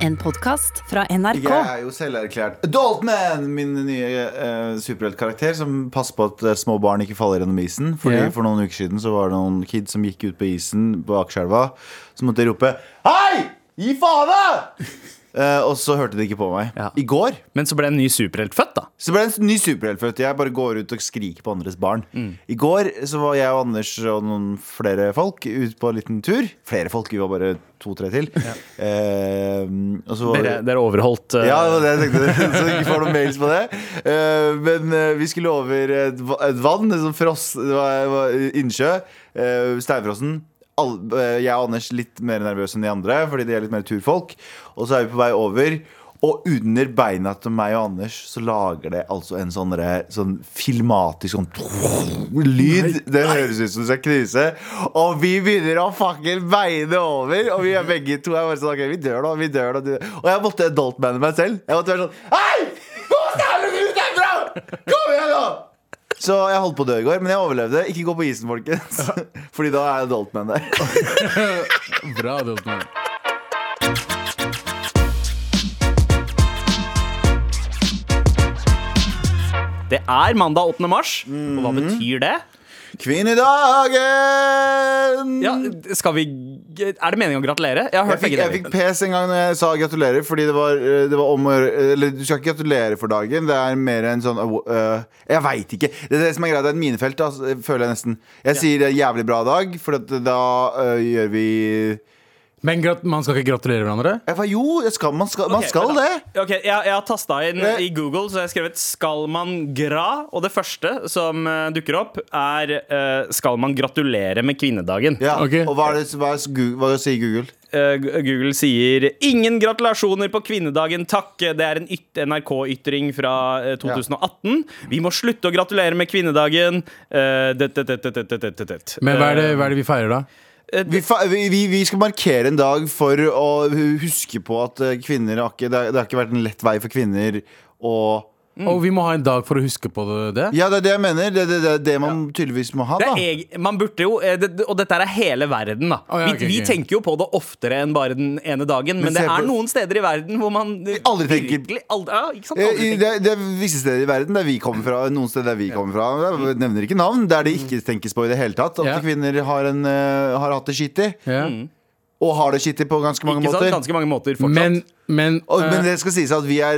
En podkast fra NRK. Jeg er jo selverklært Adultman! Min nye uh, superheltkarakter som passer på at eh, små barn ikke faller gjennom isen. Fordi yeah. For noen uker siden så var det noen kids som gikk ut på isen på Akerselva. som måtte rope Hei! Gi faen, da! Eh, og så hørte de ikke på meg. Ja. I går Men så ble en ny superhelt født, da. så ble en ny superhelt født. Jeg bare går ut og skriker på andres barn. Mm. I går så var jeg og Anders og noen flere folk ute på en liten tur. Flere folk, vi var bare to-tre til. Og så var Dere, dere overholdt uh... ja, det var det jeg tenkte. Så ikke får noen mails på det. Men vi skulle over et, et vann, et sånt frost, det var, det var innsjø. Uh, Steinfrossen. Eh, jeg og Anders litt mer nervøse enn de andre, fordi de er litt mer turfolk. Og så er vi på vei over. Og under beina til meg og Anders så lager det altså en sånn, sånn filmatisk sånn lyd. Det høres ut som det skal knuse. Og vi begynner å fucking beine over. Og vi er begge to er bare sånn OK, vi dør nå, vi dør nå. Og jeg måtte adultmane meg selv. Jeg måtte være sånn Hei! Kom deg ut herfra! Kom igjen, da! Så jeg holdt på å dø i går, men jeg overlevde. Ikke gå på isen, folkens. Fordi da er adultman der. Bra, Adultman. Det er mandag 8. mars, og hva betyr det? Kvinnedagen! Ja, skal vi Er det meningen å gratulere? Jeg har Jeg fikk, begge jeg fikk pes en gang når jeg sa gratulerer, fordi det var, eh, det var om Eller du skal ikke gratulere for dagen, det er mer en sånn uh, Jeg veit ikke. Det er det som er greia, det er et minefelt, da, føler jeg nesten. Jeg sier det er en jævlig bra dag, for da uh, gjør vi men man skal ikke gratulere hverandre? Ba, jo, skal, man skal, man skal det. Okay, jeg, jeg har tasta inn eh. i Google, så jeg har skrevet 'skal man gra'. Og det første som uh, dukker opp, er uh, 'skal man gratulere med kvinnedagen'. Ja, okay. Og hva, er det, hva, er, hva sier Google? Uh, Google sier 'ingen gratulasjoner på kvinnedagen, takk'. Det er en NRK-ytring fra 2018. Ja. Vi må slutte å gratulere med kvinnedagen. Det, det, Men hva er det, hva er det vi feirer, da? Vi, vi, vi, vi skal markere en dag for å huske på at eh, kvinner har ikke, det, har- det har ikke vært en lett vei for kvinner å Og vi må ha en dag for å huske på det? Ja, det er det jeg mener. Det er det, det, det man tydeligvis må ha. Det da er, eg- man burde jo, eh, det, Og dette er hele verden, da. Å, ja, vi, ok, vi ok. tenker jo på det oftere enn bare den ene dagen. Men, Men det se er på- noen steder i verden hvor man aldri tenker- virkelig aldri, ja, ikke sant? Eh, Aldri i- tenker. det, det er visse steder i verden der vi kommer fra. Noen steder der vi kommer fra Jeg nevner ikke navn. Der det ikke tenkes på i det hele tatt. At Ja. kvinner har, en, eh, har hatt det skittig. Ja. Og har det skittig på ganske mange Ikke sant? måter. Ganske mange måter fortsatt. Men, men, Og, men eh, det skal sies at vi er,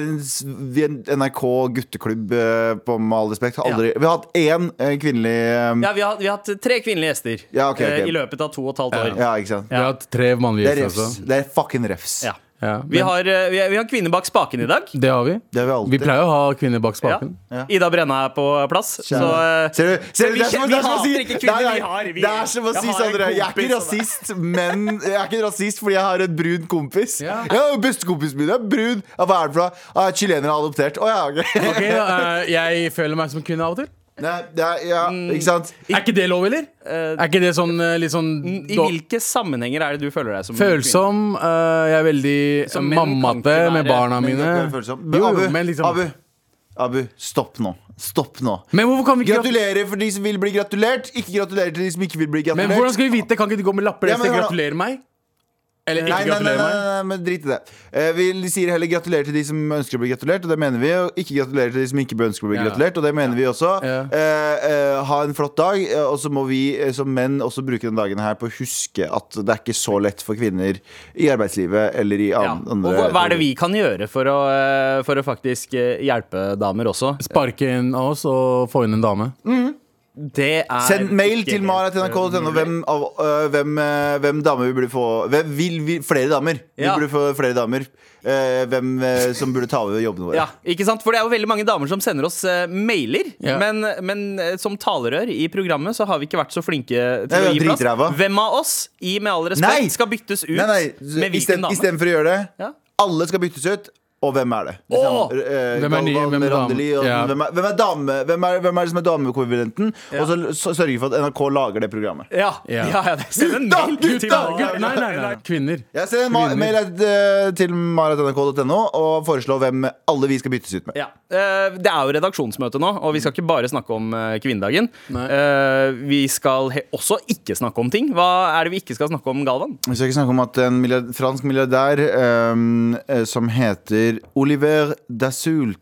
vi er en NRK gutteklubb, eh, på med all respekt. Har Aldri, Vi har hatt én eh, kvinnelig eh, ja, vi, har, vi har hatt tre kvinnelige gjester Ja, ok, ok. eh, i løpet av to og et halvt år. Ja, ikke sant? vi har hatt tre mannlige Det er gjester refs. også. Det er fucking refs. Ja. Ja, Vi, men har, eh, vi, har, vi har kvinner bak spaken i dag. Det har vi. Det har vi alltid. Vi pleier å ha kvinner bak spaken. Ja. Ida Brenna er på plass. Så, eh, Ser du? Ser du? vi er er vi hater ikke kvinner, Nei, nei, vi har- vi- Det er som å si Sondre, jeg er ikke rasist, men Jeg er ikke rasist fordi jeg har en brun kompis. Ja. Ja, Bestekompisen min er brun. Hva er det for noe? Ah, Chilener har adoptert. Å ja, okay. okay, da, eh, Jeg føler meg som kvinne av og til. Nei, er, ja, ikke sant? Er ikke det lov, eller? Uh, Er ikke det sånn uh, litt sånn I hvilke sammenhenger er det du føler deg som Følsom. Uh, jeg er veldig mammate med barna mine. Jo, Abu, men liksom Abu, Abu, stopp nå. Stopp nå. Men hvorfor kan vi ikke gratulere? Gratulerer for de som vil bli gratulert. Ikke gratulerer til de som ikke vil bli gratulert. Men hvordan skal vi vite? Kan ikke du gå med lapper Ja, men gratulerer meg? Eller ikke Nei, nei, nei, gratulerer nei, meg? nei, men drit i det. Eh, vi sier heller gratulerer til de som ønsker å bli gratulert, og det mener vi. Og ikke gratulerer til de som ikke ønsker å bli Ja. gratulert, og det mener vi også. Ja. Eh, eh, ha en flott dag, eh, og så må vi eh, som menn også bruke den dagen her på å huske at det er ikke så lett for kvinner i arbeidslivet eller i andre an, Og andre hva, hva er det vi kan gjøre for å, eh, for å faktisk hjelpe damer også? Sparke inn av oss og få inn en dame. Det er Send mail til Mara mara.nrk.no eh, hvem, av, øh, hvem, øh, hvem damer vi burde få hvem vil vi, Flere damer. Vi Ja. burde få flere damer. Eh, hvem eh, som burde ta over jobbene våre. Ja, ikke sant? For det er jo veldig mange damer som sender oss eh, mailer. Ja. Men, men eh, som talerør i programmet så har vi ikke vært så flinke til Nei, vi å er gi plass. dritræva. Hvem av oss, i med all respekt, Nei! skal byttes ut Nei, nei, med hvilken dame? Istedenfor å gjøre det, Ja. alle skal byttes ut. Og hvem er det? Eh, Hvem er hvem er dame? Randeli, og Ja. hvem, er, hvem er dame Hvem er, hvem er det som er damekonkurrenten? Og så så sørge for at NRK lager det programmet. Ja, ja, Ja. ja, det- Gutta, gutta! Nei, nei, nei, nei. Kvinner. Jeg sender en mail eh, til marat.nrk.no og foreslår hvem alle vi skal byttes ut med. Ja. Eh, Det er jo redaksjonsmøte nå, og vi skal ikke bare snakke om eh, kvinnedagen. Nei. Eh, Vi skal også ikke snakke om ting. Hva er det vi ikke skal snakke om, Galvan? Vi skal ikke snakke om at en milliard, fransk milliardær ehm, eh, som heter Oliver Dasult.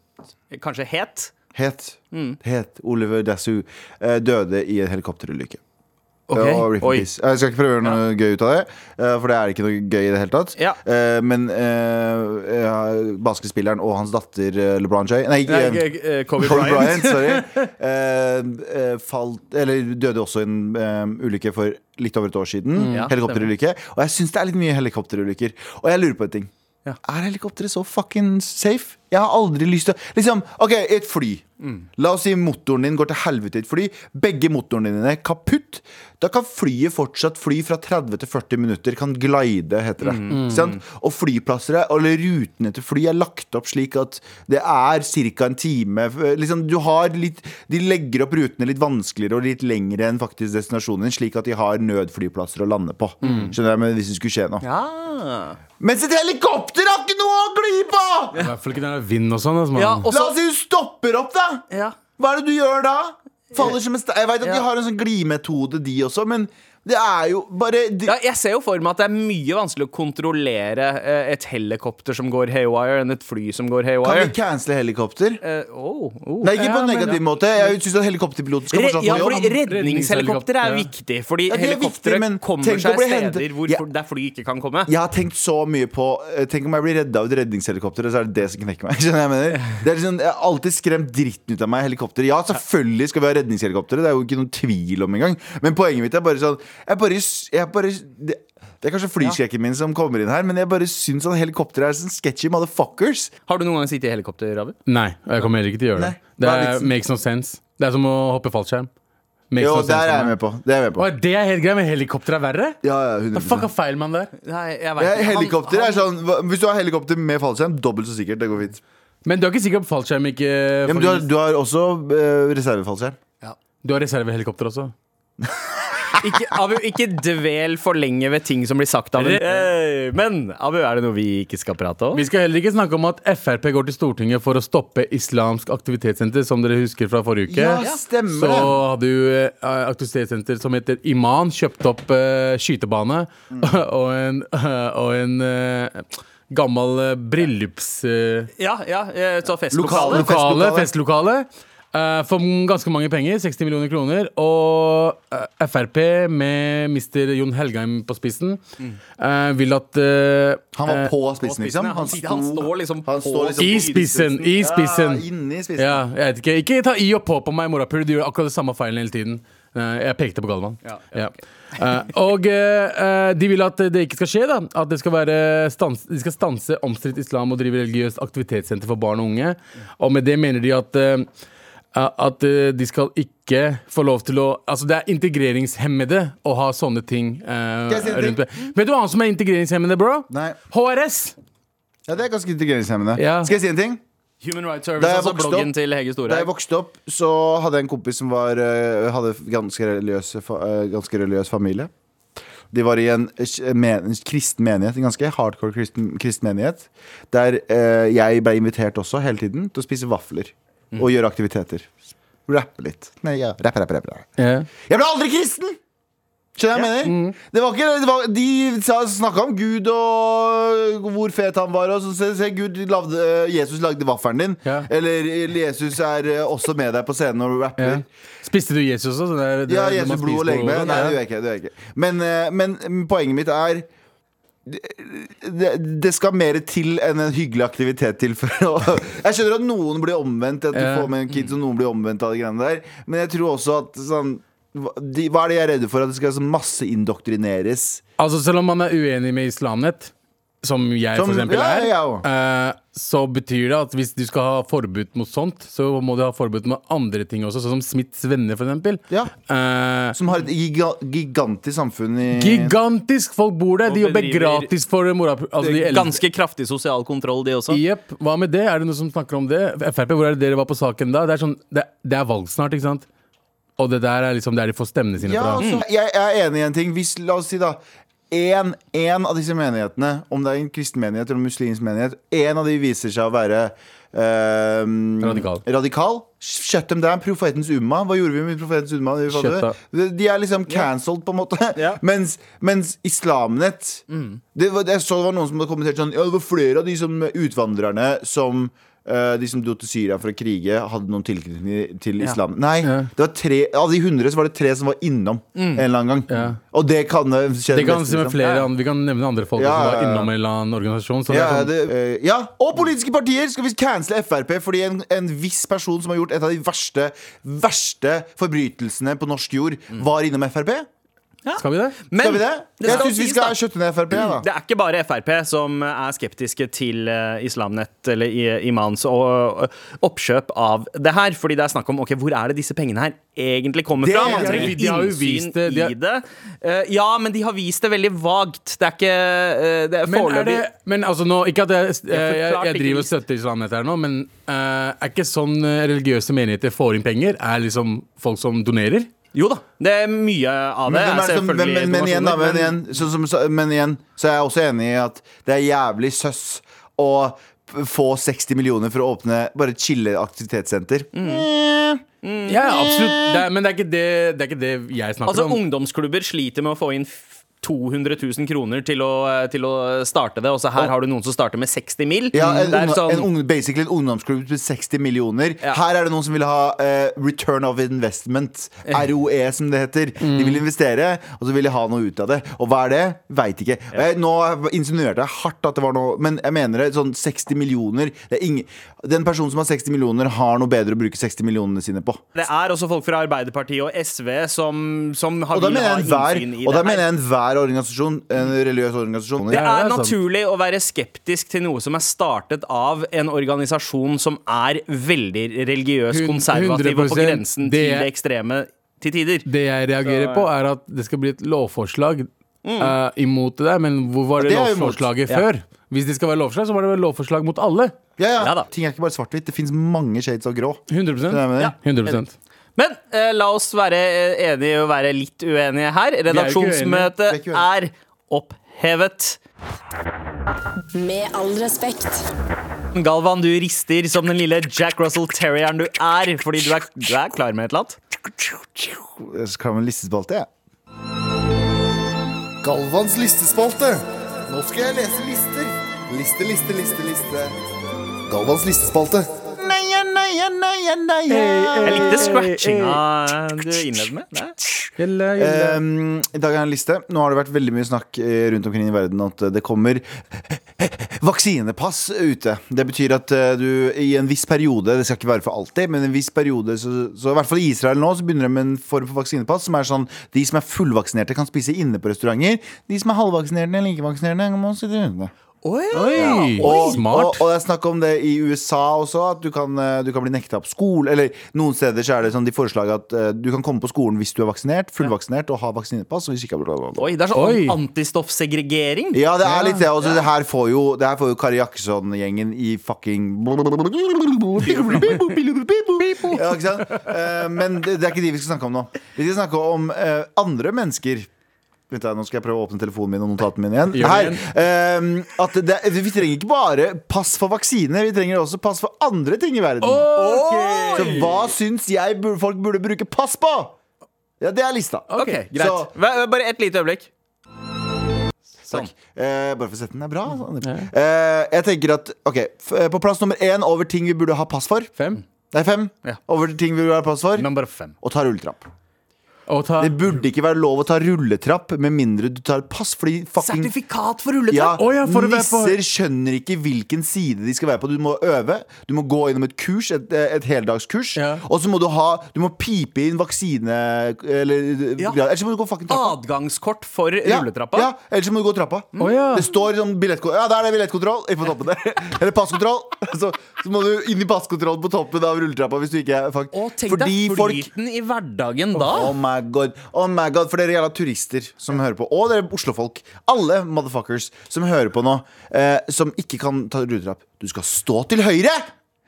Kanskje het? Het, Mm. het Oliver Dassou eh, døde i en helikopterulykke. Okay. Og Oi. Jeg skal ikke prøve å gjøre noe gøy ut av det, eh, for det er ikke noe gøy i det hele tatt. Ja. Eh, men uh, ja, basketspilleren og hans datter eh, LeBron Jay Nei, ikke, Nei, eh, Kobe Kobe Bryant. Bryant, sorry. Eh, eh, falt, eller døde også i en eh, ulykke for litt over et år siden. Mm. Ja, helikopterulykke. Og jeg syns det er litt mye helikopterulykker. Og jeg lurer på en ting. Ja. Er helikopteret så fucking safe? Jeg har aldri lyst til å Liksom, OK, et fly. Mm. La oss si motoren din går til helvete i et fly. Begge motorene dine er kaputt. Da kan flyet fortsatt fly fra 30 til 40 minutter. Kan glide, heter det. Mm. Sant? Og flyplasser er- eller rutene til fly er lagt opp slik at det er ca. en time. Liksom, du har litt, de legger opp rutene litt vanskeligere og litt lengre enn faktisk destinasjonen din, slik at de har nødflyplasser å lande på. Skjønner jeg, men Hvis det skulle skje noe. Ja. Mens et helikopter har ikke noe å gli på! I hvert fall ikke når det er vind og sånn. Altså. Ja, også... La oss si du stopper opp, da! ja. Hva er det du gjør da? Faller som en stein. Jeg vet at Ja. de har en sånn glimetode, de også, men det er jo bare det... Ja, jeg ser jo for meg at det er mye vanskelig å kontrollere eh, et helikopter som går haywire, enn et fly som går haywire. Kan vi cancele helikopter? Uh, oh, oh. Nei, ikke på Ja, en men negativ ja. måte. Jeg syns helikopterpiloten skal fortsatt få jobb. redningshelikopter er viktig. Fordi Ja, det er helikopteret kommer seg steder hvor, Ja. der fly ikke kan komme. Jeg har tenkt så mye på eh, Tenk om jeg blir redda av et redningshelikopter, og så er det det som knekker meg. Skjønner jeg mener? Det er liksom, jeg har alltid skremt dritten ut av meg helikopter. Ja, selvfølgelig skal vi ha redningshelikoptre, det er jo ikke noen tvil om engang. Men poenget mitt er bare sånn Jeg bare, jeg bare det, det er kanskje flyskrekken min som kommer inn her, men jeg bare syns at helikopter er sånn sketchy motherfuckers. Har du noen gang sittet i helikopter, Ravi? Nei, og jeg kommer heller ikke til å gjøre det. Nei. Det er makes no sense. Det er som å hoppe fallskjerm. Makes Jo, no sense der er jeg med på. Det er jeg med på. Å, det er helt greit, men helikopter er verre? Ja, ja, Hva fuck 100% er feil man der? Nei, jeg ja, vet ikke. Han- Helikopter er sånn Hvis du har helikopter med fallskjerm, dobbelt så sikkert. Det går fint. Men du er ikke sikker på fallskjerm ikke Ja, men du har, du har også uh, reservefallskjerm. Du har reservehelikopter også? Ikke, Abu, ikke dvel for lenge ved ting som blir sagt av en hey, Men Abu, er det noe vi ikke skal prate om? Vi skal heller ikke snakke om at Frp går til Stortinget for å stoppe Islamsk aktivitetssenter, som dere husker fra forrige uke. Ja, stemmer Så hadde jo eh, aktivitetssenter som heter Iman, kjøpt opp eh, skytebane Mm. og en, og en eh, gammel eh, bryllups... eh, Ja, ja, eh, så festlokale. lokale, festlokale. festlokale. Eh, for ganske mange penger, 60 millioner kroner. Og uh, Frp, med mister Jon Helgheim på spissen, uh, vil at eh, Han var eh, på spissen, liksom. Han, han står liksom han står liksom I spissen, i spissen. Ja, inni spissen. Ja, jeg vet ikke. Ikke ta i og på på meg, morapuler. Du gjør akkurat det samme feilen hele tiden. Eh, Jeg pekte på Galvan. Ja, Ja. Eh, og eh, eh, de vil at det ikke skal skje. da At det skal være stans, De skal stanse omstridt islam og drive religiøst aktivitetssenter for barn og unge. Og med det mener de at eh, at eh, de skal ikke få lov til å Altså Det er integreringshemmede å ha sånne ting ting? rundt det. Vet du hva annet som er integreringshemmede, bro? Nei. HRS! Ja, det er ganske integreringshemmede Ja. Skal jeg si en ting? Human Rights Da Service, jeg altså bloggen opp- til Hege Da jeg vokste opp, så hadde jeg en kompis som var, eh, hadde ganske religiøs, ganske religiøs familie. De var i en, en kristen menighet, en ganske hardcore kristen, kristen menighet. Der eh, jeg ble invitert også hele tiden til å spise vafler. Og gjøre aktiviteter. Rappe litt. Nei, ja, rappe, rappe, rappe. Ja. Jeg ble aldri kristen! Skjønner du hva jeg mener? Det var ikke, det var, de snakka om Gud og hvor fet han var. Og så se, se Gud lavde, Jesus lagde vaffelen din. Ja. Eller Jesus er eh, også med deg på scenen når du rapper. Ja. Spiste du Jesus også? Det er, det Ja, Jesus blod og legeme. Nei, det gjør jeg ikke. Det gjør jeg ikke. Men, eh, men mm, poenget mitt er det, det, skal mer til enn en hyggelig aktivitet til for å Jeg skjønner at noen blir omvendt, at du får med en kid, som noen blir omvendt av de greiene der. Men jeg tror også at sånn hva- de, Hva er det jeg er redd for? At det skal masseindoktrineres? masse indoktrineres? Altså Selv om man er uenig med Islamnett, som jeg Som- for eksempel ja, er, ja, også. eh, så betyr det at hvis du skal ha forbud mot sånt, så må du ha forbud med andre ting også, sånn som Smiths venner, for eksempel. Ja. Uh, Som har et giga gigantisk samfunn i gigantisk! Folk bor der. De jobber gratis for mora... Altså de. Ganske kraftig sosial kontroll, de også. Jepp. Hva med det? Er det noen som snakker om det? Frp, hvor er det dere var på saken da? Det er, sånn, det, det er valg snart, ikke sant? Og det der er liksom der de får stemmene sine Ja, fra. altså, jeg, jeg er enig i en ting. Hvis, la oss si da en, en av disse menighetene, om det er en kristen menighet eller en muslimsk menighet, en av de viser seg å være eh, Radikal. radikal. Shut them down. Profetens umma. Hva gjorde vi med profetens umma? De, er liksom cancelled, på en måte. Yeah. Mens, mens Islamnett det var, Jeg så det var noen som hadde kommentert sånn Ja, det var flere av de som utvandrerne som de som dro til Syria for å krige, hadde noen tilknytning til islam. Nei, Ja. det var tre av de hundre så var det tre som var innom en eller annen gang. Ja. Og det kan eh, skje Det kan med liksom. flere. Vi kan nevne andre folk som var innom en eller annen organisasjon. Sånn, det, eh, ja, og politiske partier skal vi cancele Frp fordi en, en viss person som har gjort et av de verste Verste forbrytelsene på norsk jord, var innom Frp. Skal vi det? Men Skal vi det? det Jeg syns vi skal skjøtte ned Frp. Da. Det er ikke bare Frp som er skeptiske til eh, Islamnett eller imams oppkjøp av det her. Fordi det er snakk om ok, hvor er det disse pengene her egentlig kommer Det fra. Man trenger innsyn vist det, de har- i det. Uh, ja, men de har vist det veldig vagt. Det er ikke uh, det er Men, er foreløpig det, men altså nå, ikke at jeg, uh, jeg, jeg driver og støtter Islamnett her nå, men er ikke sånn religiøse menigheter får inn penger? Er liksom folk som donerer? Jo da, det er mye av det. Men, som, men, men, men, igjen, da, men, igjen, så, så- men igjen så er jeg også enig i at det er jævlig søss å få 60 millioner for å åpne bare et chille aktivitetssenter. Mm. Ja, absolutt. Det er, men det er, ikke det, det er ikke det jeg snakker Altså om. Ungdomsklubber sliter med å få inn 200 000 kroner til å, eh, til å starte det, og så her har du noen som starter med 60 mil. Ja, en, det sånn, en ung, basically en ungdomsklubb med 60 millioner. Ja. Her er det noen som vil ha uh, return of investment. ROE, som det heter. De vil investere, og så vil de ha noe ut av det. Og hva er det? Veit ikke. Ja. Jeg, nå insinuerte jeg hardt at det var noe, men jeg mener det. Sånn 60 millioner det er ingen, Den personen som har 60 millioner, har noe bedre å bruke 60 millionene sine på. det er også folk fra Arbeiderpartiet og SV som, som har Og vil ha innsyn i og da mener jeg enhver organisasjon, en religiøs organisasjon. Det er er naturlig å være skeptisk til noe som er startet av en organisasjon som er veldig religiøs, konservativ og på grensen det til er- det ekstreme til tider. Det jeg reagerer på, er at det skal bli et lovforslag eh, imot det der. Men hvor var det, Det lovforslaget før? Ja. Hvis det skal være lovforslag, så var det vel lovforslag mot alle. Ja, ja. Ja da. Ting er ikke bare svart-hvitt. Det fins mange shades av grå. 100 Skjønner du hva jeg mener? Ja. 100 Men eh, la oss være eh, enige og være litt uenige her. Redaksjonsmøtet er er opphevet. Med all respekt. Galvan, du rister som den lille Jack Russell Terrieren du er, fordi du er, du er klar med et eller annet. Jeg skal ha en listespalte, jeg. Galvans listespalte. Nå skal jeg lese lister. Liste, liste, liste, liste. Galvans listespalte. Neia, neia, neia. Jeg likte scratchinga du innledet med. Nei. Um, I dag er en liste. Nå har det vært veldig mye snakk eh, rundt omkring i verden at eh, det kommer vaksinepass ute. Det betyr at eh, du i en viss periode, det skal ikke være for alltid, men en viss periode, så, så i hvert fall i Israel nå, så begynner de med en form for vaksinepass som er sånn de som er fullvaksinerte, kan spise inne på restauranter. De som er halvvaksinerte eller ikke vaksinerte, må sitte ute. Oi, Og, smart. og, og det er snakk om det i USA også, at du kan, eh, du kan bli nekta på skole. Eller noen steder så er det sånn de foreslår at uh, du kan komme på skolen hvis du er vaksinert, fullvaksinert og har vaksinepass. Og hvis ikke. Oi, det er sånn antistoffsegregering. Ja, det er litt det. Også, det her får jo, det her får jo Kari Jakkesson-gjengen i fucking ja, ikke sant? Uh, Men det, det er ikke de vi skal snakke om nå. Vi skal snakke om uh, andre mennesker. Vent da, Nå skal jeg prøve å åpne telefonen min og notatene mine igjen. Her, eh, at det, vi trenger ikke bare pass for vaksine, vi trenger også pass for andre ting i verden. Så hva syns jeg folk burde bruke pass på? Ja, det er lista. Ok, greit. Så- Hva- Bare et lite øyeblikk. Takk. Eh, bare for å sette den er bra. Sånn. Eh, jeg tenker at Ok, f eh, på plass nummer én over ting vi burde ha pass for. Fem? Det er fem. Ja. Over ting vi burde ha pass for. Nummer fem. Og ta rulletrapp. Ta Det burde ikke være lov å ta rulletrapp med mindre du tar pass, fordi fucking Sertifikat for ja, rulletrapp! Ja, for å på- Nisser skjønner ikke hvilken side de skal være på. Du må øve. Du må gå gjennom et kurs, et, et heldagskurs. Ja. Og så må du ha Du må pipe inn vaksine Eller Ja. Ellers må du gå fucking trappa. Adgangskort for Ja, rulletrappa. Ja, ellers må du gå trappa. Å, ja. Det står sånn billettkontroll Ja, der er det billettkontroll på toppen der. Eller passkontroll. Så, så må du inn i passkontroll på toppen av rulletrappa hvis du ikke er fuck. Og tenk Fordi deg folk flyten i hverdagen da. Oh my god, oh my god For dere jævla turister som hører på. Og dere Oslo-folk. Alle motherfuckers som hører på nå eh, Som ikke kan ta rutetrapp. Du skal stå til høyre!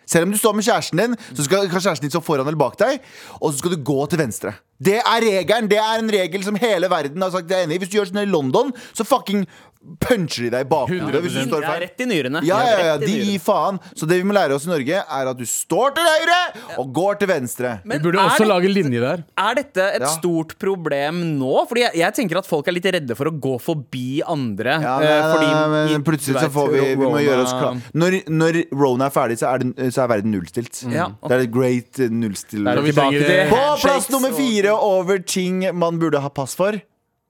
Selv om du står med kjæresten din Så skal kjæresten din stå foran eller bak deg Og så skal du gå til venstre Det er regelen Det er en regel som hele verden har sagt de er enig i Hvis du gjør sånn i London Så fucking puncher de deg i bakhodet Hvis du står feil rett i nyrene. ja, ja, ja, de gir faen Så det vi må lære oss i Norge Er at du står til høyre Og går til venstre Vi burde også det- lage linje der. Er dette et Ja. stort problem nå? Fordi jeg, jeg tenker at folk er litt redde for å gå forbi andre. Ja, eh, nei, fordi nei, men plutselig så får vi Vi må gjøre oss klar når, når Rona er ferdig, så er, den, så er verden nullstilt. Ja. Det er et great eh, nullstill. På plass nummer og- over ting man burde ha pass for.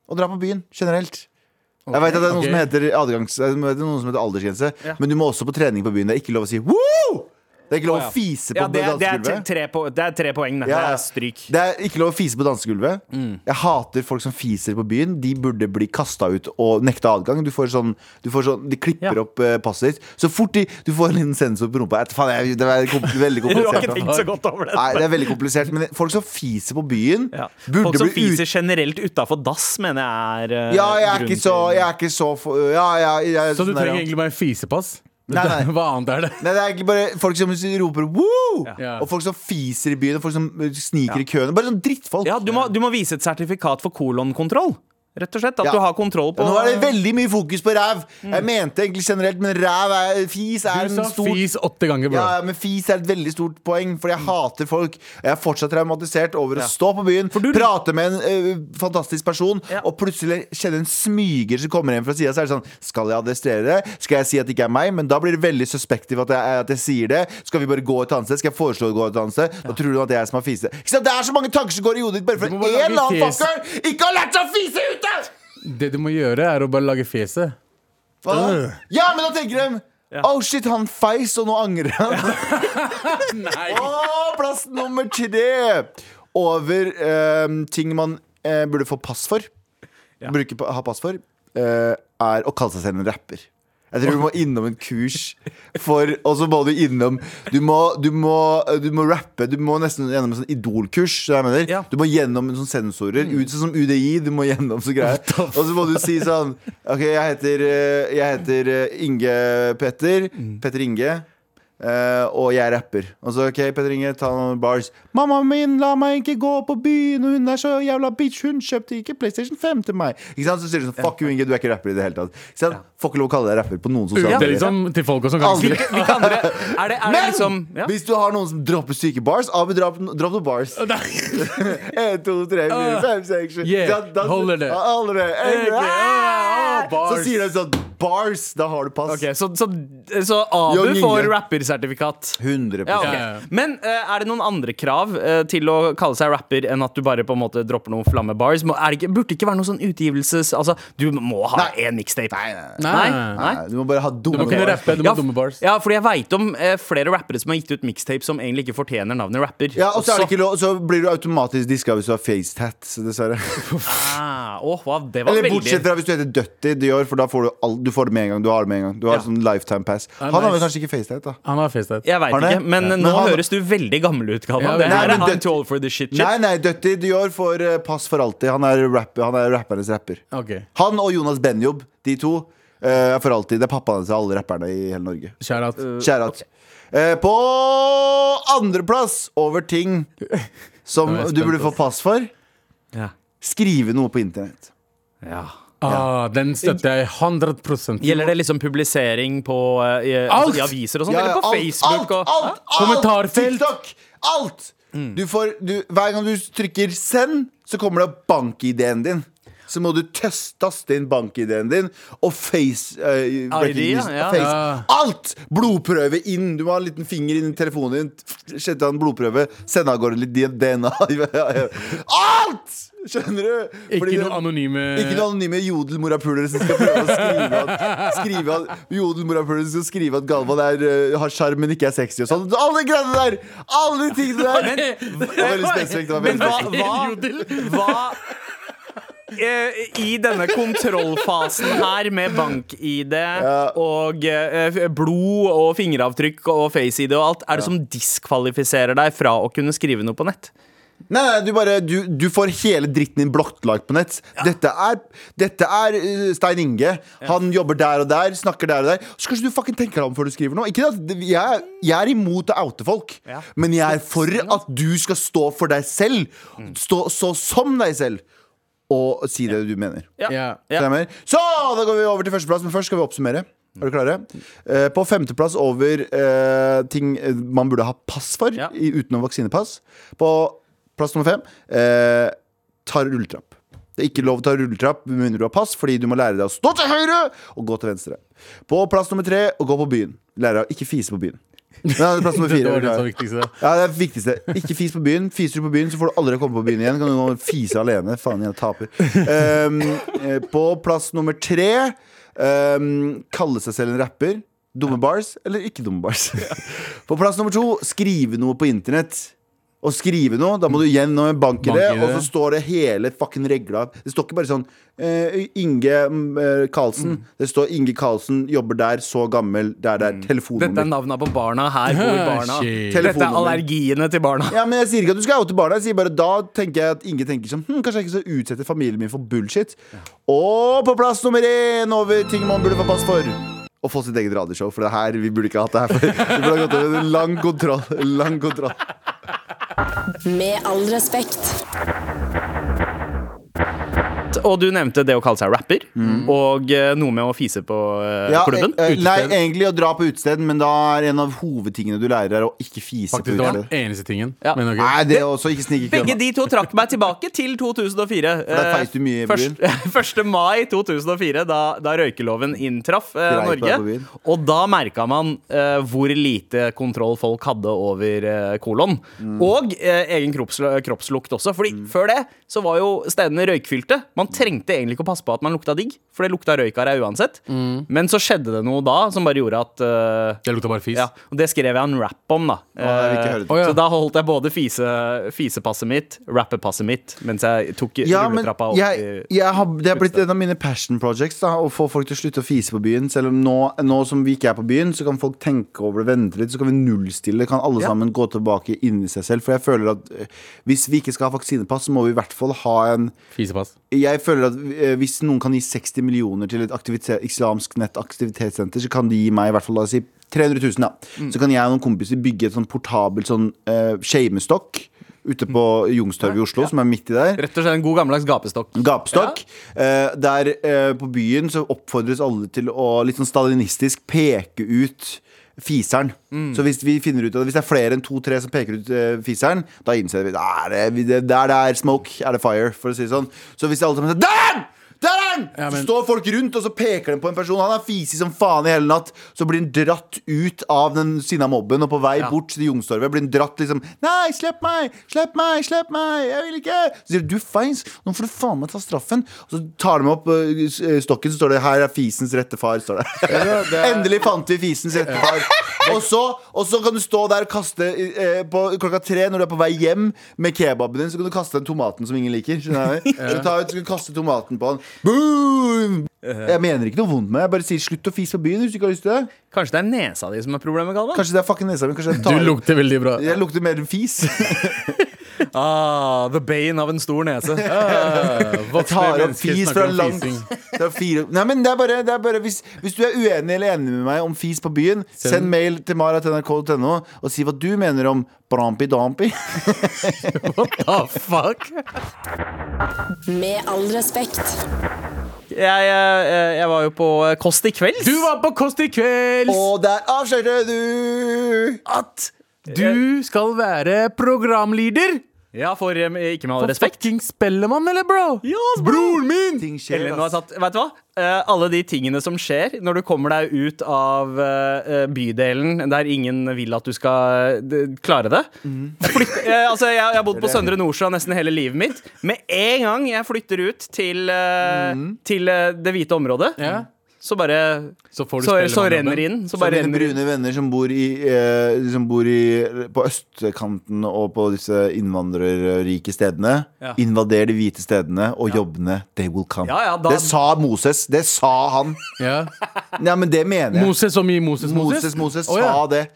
Å dra på byen generelt. Jeg vet at det er noe okay. som heter adgangs det er noe som heter aldersgrense, Ja. men du må også på trening på byen. Det er ikke lov å si woo! Det er ikke lov Å, fise på det, det, er dansegulvet. tre po det er tre poeng. Det, Ja, det er stryk. Det er ikke lov å fise på dansegulvet. Jeg hater folk som fiser på byen. De burde bli kasta ut og nekta adgang. Du får sånn, du får sånn De klipper Ja. opp uh, passet ditt. Så fort de, du får en liten sensor på rumpa. Faen, jeg, det er veldig Du har ikke tenkt så godt over det. Nei, det er veldig komplisert Men folk som fiser på byen, Ja. burde Folk som fiser ut... generelt utafor dass, mener jeg er uh, Ja, jeg er ikke så, jeg er ikke så for, ja, ja, jeg, er Så du sånn trenger egentlig bare fisepass? Nei, nei. Hva annet er det? Nei, det er egentlig bare folk som roper woo! Ja. Og folk som fiser i byen, og folk som sniker sniker i køene. Bare sånn drittfolk. Ja, du må, du må vise et sertifikat for kolonkontroll. Rett og slett. At Ja. du har kontroll på Nå er det veldig mye fokus på ræv. Mm. Jeg mente egentlig generelt, men ræv er Fis er Du en stor fis åtte ganger, bro. ja, men Fis er et veldig stort poeng, fordi jeg hater folk. Jeg er fortsatt traumatisert over å stå på byen, du- prate med en eh, fantastisk person, Ja. og plutselig kjenne en smyger som kommer hjem fra sida. Så er det sånn Skal jeg adressere det? Skal jeg si at det ikke er meg? Men da blir det veldig suspektivt at, at jeg sier det. Skal vi bare gå et annet sted? Skal jeg foreslå å gå et annet sted? Da tror du at det er jeg som har fise. Ikke sant? Det er så mange tanker som går i hodet ditt bare for lage eller annen fucker ikke har lært seg å fise ute! Det du må gjøre, er å bare lage fjeset. Hva da? Ja, men da tenker de Oh shit, han feis, og nå angrer han. Nei. Oh, plass nummer tre! Over eh, ting man eh, burde få pass for, bruke, pa- ha pass for, eh, er å kalle seg selv en rapper. Jeg tror du må innom en kurs for Og så må du innom Du må, du må, du må rappe. Du må nesten gjennom en sånn Idol-kurs. så. Ja. Du må gjennom en sånn sensorer. Ut, sånn som UDI. Du må gjennom så greier. Og så må du si sånn OK, jeg heter, eh, jeg heter eh, Inge Petter. Petter Inge. Eh, og jeg er rapper. Og så OK, Petter Inge, ta noen bars. 'Mamma min la meg ikke gå på byen, og hun er så jævla bitch. Hun kjøpte ikke PlayStation 5 til meg.' Ikke sant? Så sier du sånn 'Fuck you, Inge, du er ikke rapper i det hele tatt'. Ikke sant? Får ikke lov å kalle deg rapper på noen sosiale Det er medier. liksom til folk også, kanskje. Andre Er det, er det Men liksom ja? hvis du har noen som dropper syke bars Abu, dropp, dropp noen bars. En, to, tre, fire, fem, seks, sju holder det. Holder det. Ah, Så sier de sånn Bars, da har du pass. Okay, Så, så, så Abu Young får rappersertifikat. 100 Ja, ok. Ja, ja. Men uh, er det noen andre krav uh, til å kalle seg rapper enn at du bare på en måte dropper noen flammebars? Må, er det ikke, burde det ikke være noe sånn utgivelses... Altså, du må ha én mixtape. Nei, nei, nei. Nei. Nei. Du må bare ha dumme okay. bars. rappe, du Ja, dumme bars. Ja, fordi jeg veit om uh, flere rappere som har gitt ut mixtape som egentlig ikke fortjener navnet rapper. Ja, og så, er det ikke lov, så blir du automatisk diska hvis du har facetat, dessverre. ah, åh, wow, det var Eller veldig bortsett fra hvis du heter Dutty Dior, for da får du, all, du får det med en gang. Du har det med en gang. Du har Ja. sånn lifetime pass. Han har vel kanskje ikke FaceTime? da. Han har FaceTime. Jeg veit ikke, men Ja. nå Men han- høres du veldig gammel ut, Galvan. Ja, det her er han too old for the shit. shit. Nei, nei, Dutty Dior får eh, pass for alltid. Han er, rapper, han er rappernes rapper. Okay. Han og Jonas Benjob, de to, eh, er for alltid. Det er pappaene til alle rapperne i hele Norge. Kjærat. Uh, Kjærat. Okay. Eh, på andreplass over ting som Nå du burde få pass for, Ja. skrive noe på internett. Ja. Ah, den støtter jeg 100% Gjelder det liksom publisering på uh, i, Alt! altså, i aviser og sånn, Ja, ja, eller på alt, Facebook? alt, og, alt, alt, Kommentarfelt. TikTok! Alt! Du får, du, hver gang du trykker 'send', så kommer det opp bank-ID-en din. så må du taste inn bank-ID-en din og face uh, ID, ja. face. Ja. Alt! Blodprøve inn. Du må ha en liten finger inn i telefonen din. Sette av en blodprøve. Sende av gårde litt DNA. Alt! Skjønner du? Ikke noen noe anonyme ikke noen anonyme jodelmorapulere som skal prøve å skrive at, skrive at Jodelmorapulere som skal skrive at Galvan er, eh, har sjarm, men ikke er sexy og sånn. Alle de greiene der! Alle de tingene der! Det var veldig spesifikt. Det var Men veldig hva, hva, hva eh, I denne kontrollfasen her med bank-ID og eh, blod og fingeravtrykk og face-ID og alt, er det som diskvalifiserer deg fra å kunne skrive noe på nett? Nei, nei, du, bare, du, du får hele dritten din blottlagt på nett. Dette er, dette er eh, Stein Inge. Han jobber der og der, snakker der og der. Så kanskje du fucking tenker deg om før du skriver noe. Ikke at, jeg, jeg er imot å oute folk, Ja. men jeg er for at du skal stå for deg selv. Stå så som deg selv. Og si det du mener. Ja. Ja. Stemmer. Så da går vi over til førsteplass, men først skal vi oppsummere. Er du klare? Eh, på femteplass over uh, ting man burde ha pass for Ja. i, utenom vaksinepass. På plass nummer fem eh, tar rulletrapp. Det er ikke lov å ta rulletrapp med mindre du har pass, fordi du må lære deg å stå til høyre og gå til venstre. På plass nummer tre å gå på byen. Lære deg å ikke fise på byen. Nei, plass nummer Det fire. var det var viktigste. Ja, det er det viktigste. Ikke fis på byen. Fiser du på byen, så får du aldri komme på byen igjen. Kan du nå fise alene. Faen, jeg taper. Um, på plass nummer tre um, kalle seg selv en rapper. Dumme bars eller ikke dumme bars. På plass nummer to skrive noe på internett. Å skrive noe, da må du gjennom en bank i Bank-ID. og så står det hele fucking regla. Det står ikke bare sånn eh, Inge mm, eh, Karlsen. Det står Inge Karlsen, jobber der, så gammel, der, der. Dette er Telefonnummer. navna på barna. Her bor barna. Dette er allergiene til barna. Ja, men Jeg sier ikke at du skal oute barna. Jeg sier bare Da tenker jeg at Inge tenker sånn hm, Kanskje jeg ikke skal utsette familien min for bullshit. Og på plass nummer én over ting man burde få pass for. Å få sitt eget radioshow. For det her, vi burde ikke hatt det her For Vi burde ha gått over en lang kontroll. Lang kontroll. Med all respekt. Og du nevnte det å kalle seg rapper, og uh, noe med å fise på uh, Ja, klubben. eh, nei, egentlig å dra på utested, men da er en av hovedtingene du lærer, er å ikke fise Faktisk, på utested. den eneste tingen. Ja. Men. Nei, det er også ikke snike i Begge de to trakk meg tilbake til 2004. For der feis du mye byen. først- 1. mai 2004, da, da røykeloven inntraff eh, Norge. Og da merka man eh, hvor lite kontroll folk hadde over eh, kolon. Mm. Og egen kropps, kroppslukt også. Fordi før det så var jo stedene røykfylte. Man trengte egentlig ikke å passe på at man lukta digg, for det lukta røyk av deg uansett. Mm. Men så skjedde det noe da som bare gjorde at uh, Det lukta bare fis. ja, og det skrev jeg en rap om, da. ja. Så da holdt jeg både fise, fisepasset mitt, rappepasset mitt, mens jeg tok Ja, rulletrappa opp. jeg, jeg har, det har blitt en av mine passion projects da, Å få folk til å slutte å fise på byen. Selv om nå, nå som vi ikke er på byen, så kan folk tenke over det, vente litt, så kan vi nullstille. Kan alle Ja. sammen gå tilbake inni seg selv. For jeg føler at eh, hvis vi ikke skal ha vaksinepass, så må vi i hvert fall ha en Fisepass. Jeg føler at eh, hvis noen kan gi 60 millioner til et islamsk nett aktivitetssenter, så kan de gi meg i hvert fall la oss si 300 000, da. Så kan jeg og noen kompiser bygge et sånn portabelt sånn uh, shamestokk ute på Youngstorget i Oslo, som er midt i der. Rett og slett en god gammeldags gapestokk. Gapestokk. Eh, der eh, på byen så oppfordres alle til å litt sånn stalinistisk peke ut fiseren. Så hvis vi finner ut Hvis det er flere enn to-tre som peker ut uh, fiseren, da innser vi at der det, det, det er smoke, er det fire. For å si det sånn Så hvis alle sammen sier Der! Er! Ja, men- Så står folk rundt, og så peker de på en person. Han er fisig som faen i hele natt. Så blir han dratt ut av den sinna mobben, og på vei bort til Youngstorget blir han dratt liksom Nei, slipp meg! Slipp meg! Slipp meg! Jeg vil ikke! Så sier du, feins, nå får du faen meg ta straffen. Og så tar de opp eh, eh, stokken, så står det 'Her er fisens rette far'. Står det. Endelig fant vi fisens rette far. Og så, og så kan du stå der og kaste eh, på klokka tre når du er på vei hjem med kebaben din, så kan du kaste den tomaten som ingen liker. Skjønner du? Du tar ut, så kan du kaste tomaten på han. Boom! Jeg mener ikke noe vondt med det. Jeg bare sier slutt å fise på byen hvis du ikke har lyst til det. Kanskje det er nesa di som er problemet, Galvan? Kanskje det er fucking nesa mi. Kanskje jeg Du lukter veldig bra. Jeg lukter mer enn fis. Ah, the bane av en stor nese. Ah, jeg tar opp fis fra langt det er fire. Nei, men det er bare, det er bare hvis, hvis du er uenig eller enig med meg om fis på byen, send mail til mara.nrk.no og si hva du mener om brampi dampi. What the fuck? Med all respekt. Jeg, jeg, jeg var jo på Kåss til kvelds. Du var på Kåss til kvelds! Og der avslørte du at du skal være programleder Ja, for eh, ikke med all For respekt. fucking Spellemann, eller, bro? Ja, broren min! Ting skjer, Ellen har ass. tatt, vet du hva? Uh, alle de tingene som skjer når du kommer deg ut av uh, bydelen der ingen vil at du skal uh, klare det. Mm. Eh, altså, jeg, jeg har bodd på Søndre Nordsjø nesten hele livet mitt. Med en gang jeg flytter ut til, Mhm. til det hvite området, Ja. Så bare Så får du Så, så renner det inn. Så Så inn. brune venner som bor, i, eh, som bor i, på østkanten og på disse innvandrerrike stedene. Ja. Invader de hvite stedene, og jobbene, they will come. Ja, ja, da- Det sa Moses. Det sa han. Ja. Ja, men det mener jeg. Moses som i Moses Moses, Moses? Moses oh, ja. sa det.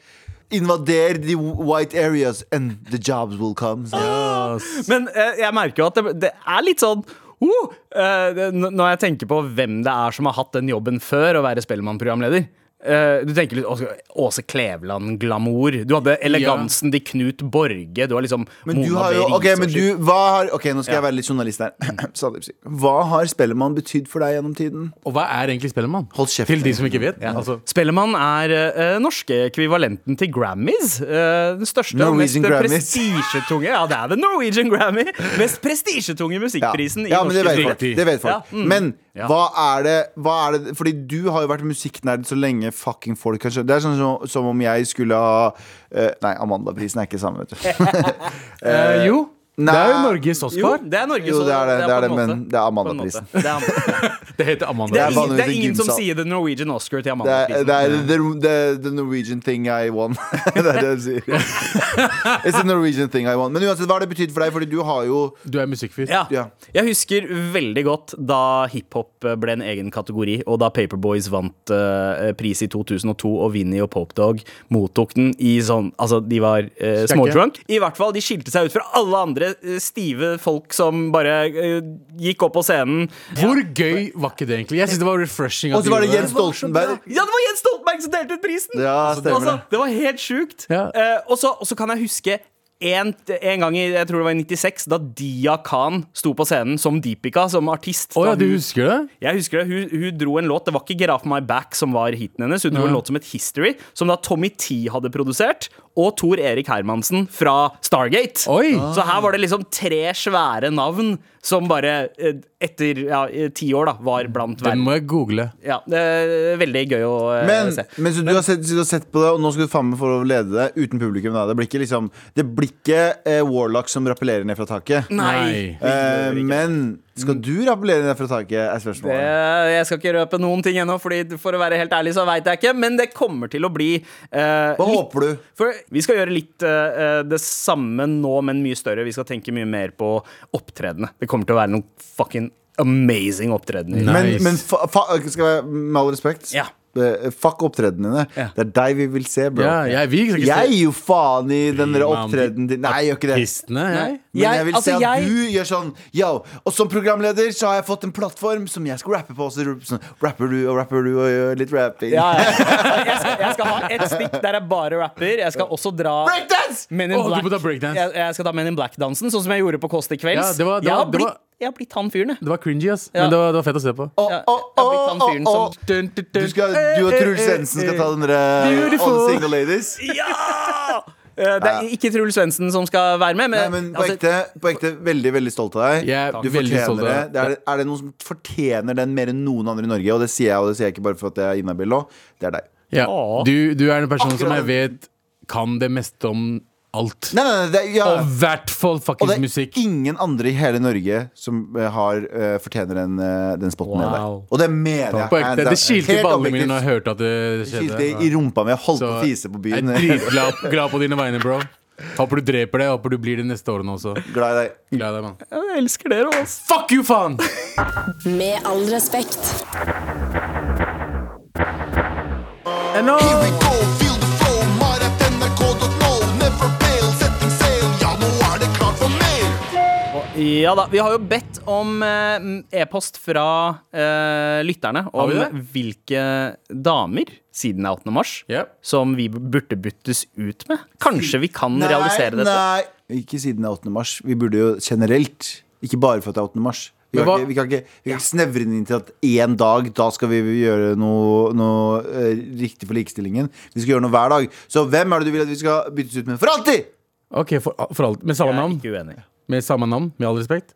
Invader the white areas, and the jobs will come. Yes. Men eh, jeg merker jo at det, det er litt sånn uh, Når jeg tenker på hvem det er som har hatt den jobben før, å være Spellemann-programleder eh, Du tenker litt Åse- Åse Kleveland-glamour. Du hadde elegansen til Knut Borge. Du har liksom Men du har jo Ok, men du hva har, Ok, nå skal Ja. jeg være litt journalist her. Hva har Spellemann betydd for deg gjennom tiden? Og hva er egentlig Spellemann? Hold kjeft. Til de som ikke vet. Altså, Spellemann er uh, norske ekvivalenten til Grammys. Uh, den største og mest Norwegian prestisjetunge Ja, det er the Norwegian Grammy! Mest prestisjetunge Ja, musikkprisen ja i men det norsk vet folk. Det vet folk. Ja, mm. Men Ja. hva, er det, hva er det Fordi du har jo vært musikknerd så lenge fucking folk kan skjønne. Det er sånn som, som om jeg skulle ha uh, Nei, Amanda-prisen er ikke samme, vet du. uh, jo, nei. det er jo Norges Jo, det er Norges Jo, det er det, det er det, men det er Amanda-prisen. Det er Amanda. Det heter Amanda. Det Det er, er ingen, det er ingen som sier the Norwegian Oscar til Det er, Amanda-prisen. det er the, the, the Norwegian thing I won. det er det de sier. It's the Norwegian thing I won. Men uansett, hva har det betydd for deg? Fordi du har jo Du er musikkfyr. Ja. Ja. Jeg husker veldig godt da hiphop ble en egen kategori, og da Paperboys vant uh, pris i 2002, og Vinnie og Pope Dog mottok den i sånn Altså, de var uh, smådrunk. I hvert fall, de skilte seg ut fra alle andre eh, stive folk som bare uh, gikk opp på scenen. Hvor gøy var ikke det egentlig? Jeg synes det var refreshing. Og så var det Jens Stoltenberg. Ja, det var Jens Stoltenberg som delte ut prisen! Ja, stemmer Altså, det. det var helt sjukt. Ja. Uh, og, så, kan jeg huske en, en gang i jeg tror det var i 96, da Dia Khan sto på scenen som Deepika, som artist. Oh, ja, du husker det? Jeg husker det, hun, hun dro en låt Det var ikke Get Off My Back som var hiten hennes. Hun dro Ja. en låt som het History, som da Tommy T hadde produsert. Og Tor Erik Hermansen fra Stargate. Oi! Så her var det liksom tre svære navn som bare eh, etter ja, ti år da var blant Den verden. må jeg google. Ja, det er veldig gøy å eh, Men, se. men så du har sett, du har sett på det, og nå skal du faen meg få å lede det uten publikum. Da. Det blir ikke liksom Det blir ikke eh, Warlock som rappellerer ned fra taket. Nei. Eh, men skal du rappellere ned fra taket, er Det, spørsmålet. jeg skal ikke røpe noen ting ennå, Fordi for å være helt ærlig så veit jeg ikke. Men det kommer til å bli uh, Hva litt håper du? For vi skal gjøre litt uh, det samme nå, men mye større. Vi skal tenke mye mer på opptredenene. Det kommer til å være noen fucking amazing opptredener. Nice. Men, men fa, fa, skal jeg, med all respekt Ja. Eh, Fuck opptredenene dine. Ja. Det er deg vi vil se, bro. Ja, jeg vil ikke Jeg gir jo faen i den der opptredenen din. Nei, jeg gjør ikke det. artistene, jeg. Men jeg, Jeg- vil altså, se at jeg- du gjør sånn Yo, Og som programleder så har jeg fått en plattform som jeg skal rappe på. Så sånn, rapper du og rapper du og gjør litt rapping. Ja. Jeg, skal, jeg skal ha et stikk der jeg bare rapper. Jeg skal også dra Breakdance! Men in du Black. Jeg, jeg skal ta Men in Black-dansen, sånn som jeg gjorde på Kåss til kvelds. Ja, det var- det jeg, har blitt, var- jeg har blitt han fyren, jeg. Det var cringy, ass. Ja. Men det var, det var fett å se på. Å, Ja, å, jeg har blitt han å, fyren. Du, skal, du og Truls Svendsen skal ta den derre Beautiful. All Single Ladies? Ja! Eh, Det er ikke Truls Svendsen som skal være med. Nei, Men, men på altså, ekte, på ekte veldig veldig stolt av deg. Yeah, Du fortjener det. det er, er det noen som fortjener den mer enn noen andre i Norge? Og det sier jeg, og det sier jeg ikke bare for at jeg er inhabil nå. Det er deg. Ja. Du, du er en person som jeg vet kan det meste om alt. Nei, nei, nei, det, ja. Og i hvert fall Og det er musikk. ingen andre i hele Norge som eh, har uh, fortjener den, uh, den spotten Wow. Der. Og det mener jeg. Ekte. Det skilte i ballene mine når jeg hørte at det skjedde. Det skilte i rumpa mi. Jeg holdt på å fise på jeg byen. er dritglad glad på dine vegne, bro. Håper du dreper det. Håper du blir det neste årene også. Glad i deg. Glad i deg, mann. jeg elsker dere, òg. Fuck you, faen! Med all respekt. Ennå! Here Ja da, Vi har jo bedt om eh, e-post fra eh, lytterne om hvilke damer siden 18. mars Yep. som vi burde byttes ut med. Kanskje vi kan realisere dette? Nei, ikke siden det er 8. mars. Vi burde jo generelt, ikke bare for at det er 8. mars. Vi kan, ikke, vi kan ikke, vi kan ikke snevre den inn til at én dag, da skal vi gjøre noe, noe uh, riktig for likestillingen. Vi skal gjøre noe hver dag. Så hvem er det du vil at vi skal byttes ut med for alltid? Ok, for, for alt. Med samme Jeg er ikke uenig. Med samme navn, med all respekt?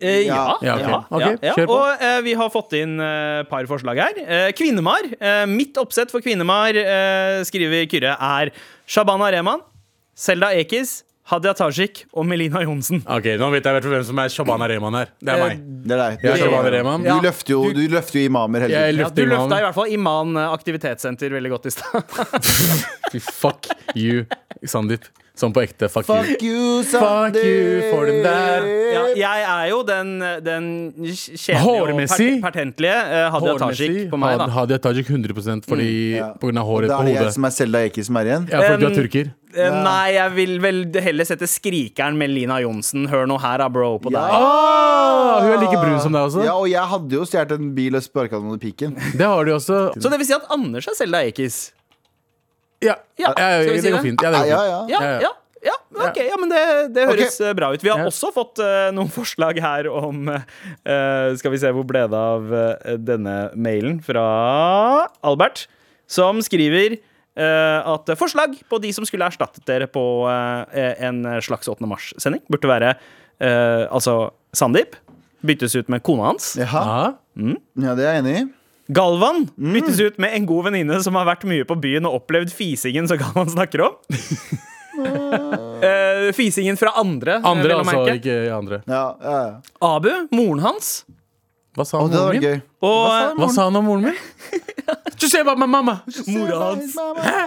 Eh, ja, Ja. Ja, ok. ja, okay, ja, på. Og eh, vi har fått inn et par forslag her. Eh, Kvinnemar. Eh, mitt oppsett for Kvinnemar, eh, skriver Kyrre, er Shabana Rehman, Selda Ekiz, Hadia Tajik og Melina Johnsen. Ok, Nå vet jeg i hvert fall hvem som er Shabana Rehman her. Det er Eh, meg. Det er deg. Jeg er Du, Shabana Rehman. du, løfter jo, du løfter jo imamer hele Jeg tiden. Ja, du løfta i hvert fall Iman eh, aktivitetssenter veldig godt i stad. Fuck you, Sandeep. Sånn på ekte. Fuck, you. Fuck you, Fuck you for den der. ja, jeg er jo den, den kjedelige og per pertentlige eh, Hadia Tajik på meg, da. Hadia Tajik 100 fordi, Ja. på grunn av håret Da på er det jeg hodet. som er Selda Eki som er igjen. Ja, fordi du Um, er turker. Eh, Nei, jeg vil vel heller sette skrikeren med Lina Johnsen. Hør nå her, da, bro, på deg. Ah, hun er like brun som deg også. Ja, og jeg hadde jo stjålet en bil og sparka den under piken. Det har du også. Så det vil si at Anders er Selda Ekiz? Ja, Ja, ja, det går fint. Ja, det går Ja, fint. ja. Ja, Ja, ja. ja. Ja, ok, ja, men det, det høres okay. bra ut. Vi har Ja. også fått uh, noen forslag her om uh, Skal vi se, hvor ble det av uh, denne mailen fra Albert? Som skriver eh, at forslag på de som skulle erstattet dere på eh, en slags 8. mars-sending, burde være eh, altså Sandeep. Byttes ut med kona hans. Jaha. Ja. Ja, det er jeg enig i. Galvan byttes ut med en god venninne som har vært mye på byen og opplevd fisingen som Galvan snakker om. Eh, fisingen fra andre. eh, Andre, altså. Ikke andre. Ja, ja, ja. Abu, moren hans. Hva sa han om moren min? Og Hva sa han om moren min? Du ser bare med mamma! mora hans.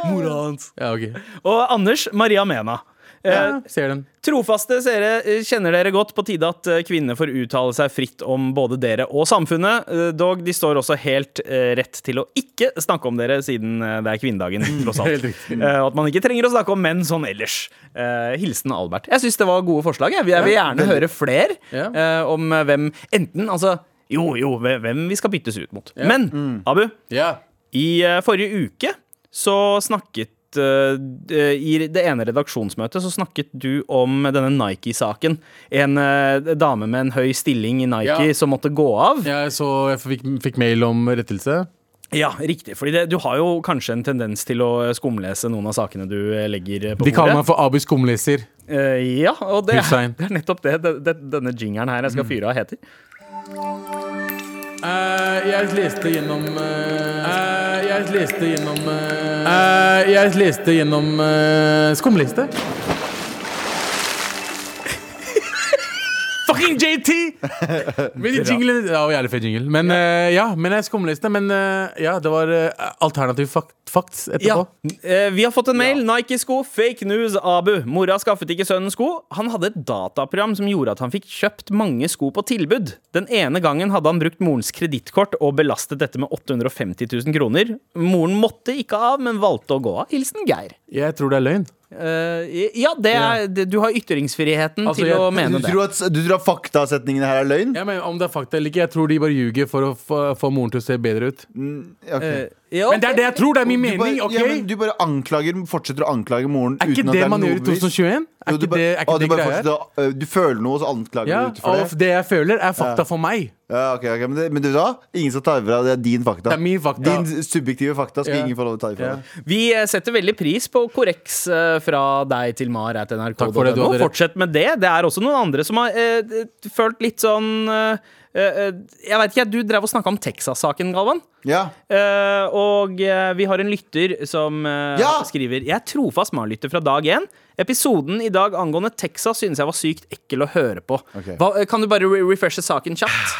Mora hans. Ja, okay. Og Anders Maria Mena. Eh, Ja, ser den. Trofaste seere eh, kjenner dere godt på tide at eh, kvinner får uttale seg fritt om både dere og samfunnet. Eh, Dog de står også helt eh, rett til å ikke snakke om dere, siden eh, det er kvinnedagen, tross alt. Eh, at man ikke trenger å snakke om menn sånn ellers. Eh, hilsen Albert. Jeg syns det var gode forslag. Jeg, vil gjerne høre flere eh, om eh, hvem Enten, altså Jo, jo, hvem vi skal byttes ut mot. Men Abu, Ja. i eh, forrige uke så snakket eh, I det ene redaksjonsmøtet så snakket du om denne Nike-saken. En eh, dame med en høy stilling i Nike Ja. som måtte gå av. Jeg så jeg fikk, fikk mail om rettelse. Ja, riktig. Fordi det, du har jo kanskje en tendens til å skumlese noen av sakene du eh, legger på De kaller meg for Abu skumleser. Eh, ja, og det, Hussein. det er nettopp det, det, det denne jingeren her jeg skal fyre av, heter. Eh, jeg leste gjennom eh, eh, Jeg leste gjennom Jeg leste gjennom skumliste. Fucking JT! Men de jinglene Ja, jævlig fet jingle. Men eh, ja, men jeg skumleste. Men eh, ja, det var uh, alternativ facts Ja, etterpå. eh, Vi har fått en mail. Nike-sko, fake news, Abu. Mora skaffet ikke sønnen sko. Han hadde et dataprogram som gjorde at han fikk kjøpt mange sko på tilbud. Den ene gangen hadde han brukt morens kredittkort og belastet dette med 850 000 kroner. Moren måtte ikke av, men valgte å gå av. Hilsen Geir. Jeg tror det er løgn. Eh, ja, det er, det, du har ytringsfriheten Altså, til jeg- å mene Du det. tror, at, du tror at faktasetningene her er løgn? Ja, men Om det er fakta eller ikke, jeg tror de bare ljuger for å få, få moren til å se bedre ut. Ok. Eh, ja, Men det er det jeg tror, det er min Du bare, mening. ok? ja, men du bare anklager, fortsetter å anklage moren Er ikke uten at det er man gjør i 2021? Er ikke det, er å, ikke du det å- øh, Du føler noe, og så anklager Ja, du ut for det? det jeg føler, er fakta for meg. Ja, okay, okay. Men, det, men du sa ingen skal ta ifra. Det er din fakta. Det er min fakta. Din subjektive fakta skal Ja. ingen få lov til å ta ifra. Ja. deg. Vi eh, setter veldig pris på korreks eh, fra deg til mar at Takk for det, du nrk.no. hadde. Fortsett med det. Det er også noen andre som har eh, følt litt sånn eh, eh, Jeg vet ikke, Du drev og snakka om Texas-saken, Galvan. Ja. Uh, og uh, vi har en lytter som uh, Ja! skriver Jeg er trofast Mar-lytter fra dag én. Episoden i dag angående Texas synes jeg var sykt ekkel å høre på. Okay. Hva, kan du bare re refreshe saken kjapt?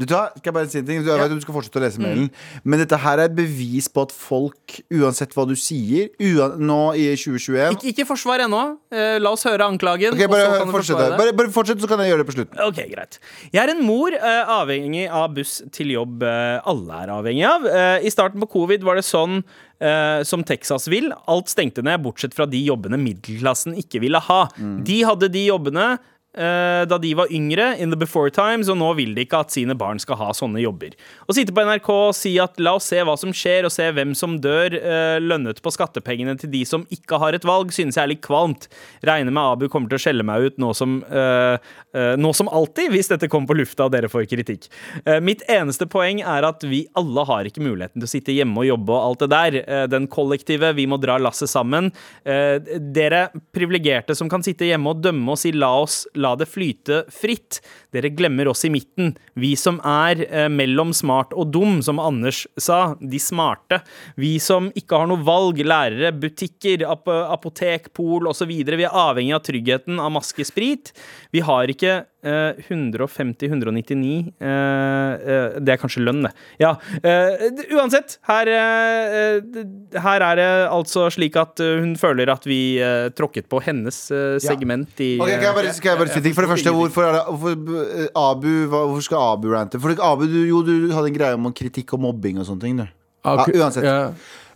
Du tar, skal jeg bare si en ting? Du, jeg vet du skal fortsette å lese mailen. Men dette her er et bevis på at folk, uansett hva du sier uan, Nå i 2021 Ikke, ikke forsvar ennå. Eh, la oss høre anklagen. Ok, og så bare kan du fortsett, det. bare, bare fortsett, så kan jeg gjøre det på slutten. Ok, greit. Jeg er en mor eh, avhengig av buss til jobb eh, alle er avhengig av. Eh, I starten på covid var det sånn eh, som Texas vil. Alt stengte ned, bortsett fra de jobbene middelklassen ikke ville ha. De hadde de jobbene da de var yngre, in the before times, og nå vil de ikke at sine barn skal ha sånne jobber. Å sitte på NRK og si at la oss se hva som skjer, og se hvem som dør, eh, lønnet på skattepengene til de som ikke har et valg, synes jeg er litt kvalmt. Regner med Abu kommer til å skjelle meg ut nå som, uh, uh, nå som alltid, hvis dette kommer på lufta og dere får kritikk. Uh, mitt eneste poeng er at vi alle har ikke muligheten til å sitte hjemme og jobbe og alt det der. Eh, den kollektive, vi må dra lasset sammen. Eh, dere privilegerte som kan sitte hjemme og dømme og si la oss la det flyte fritt. Dere glemmer oss i midten. Vi som er eh, mellom smart og dum, som Anders sa. De smarte. Vi som ikke har noe valg. Lærere, butikker, ap apotek, pol osv. Vi er avhengig av tryggheten av maskesprit. Vi har ikke eh, 150-199 eh, eh, Det er kanskje lønn, det. Ja. eh, uansett, her, eh, eh, her er det altså slik at eh, hun føler at vi eh, tråkket på hennes eh, segment i Ok, kan jeg bare, skal jeg bare si ting? For det første, hvorfor, er det, hvorfor, eh, Abu, hvorfor skal Abu rante? For Abu, du, jo, du hadde en greie om kritikk og mobbing og sånne ting. Du. Ja, uansett. ja.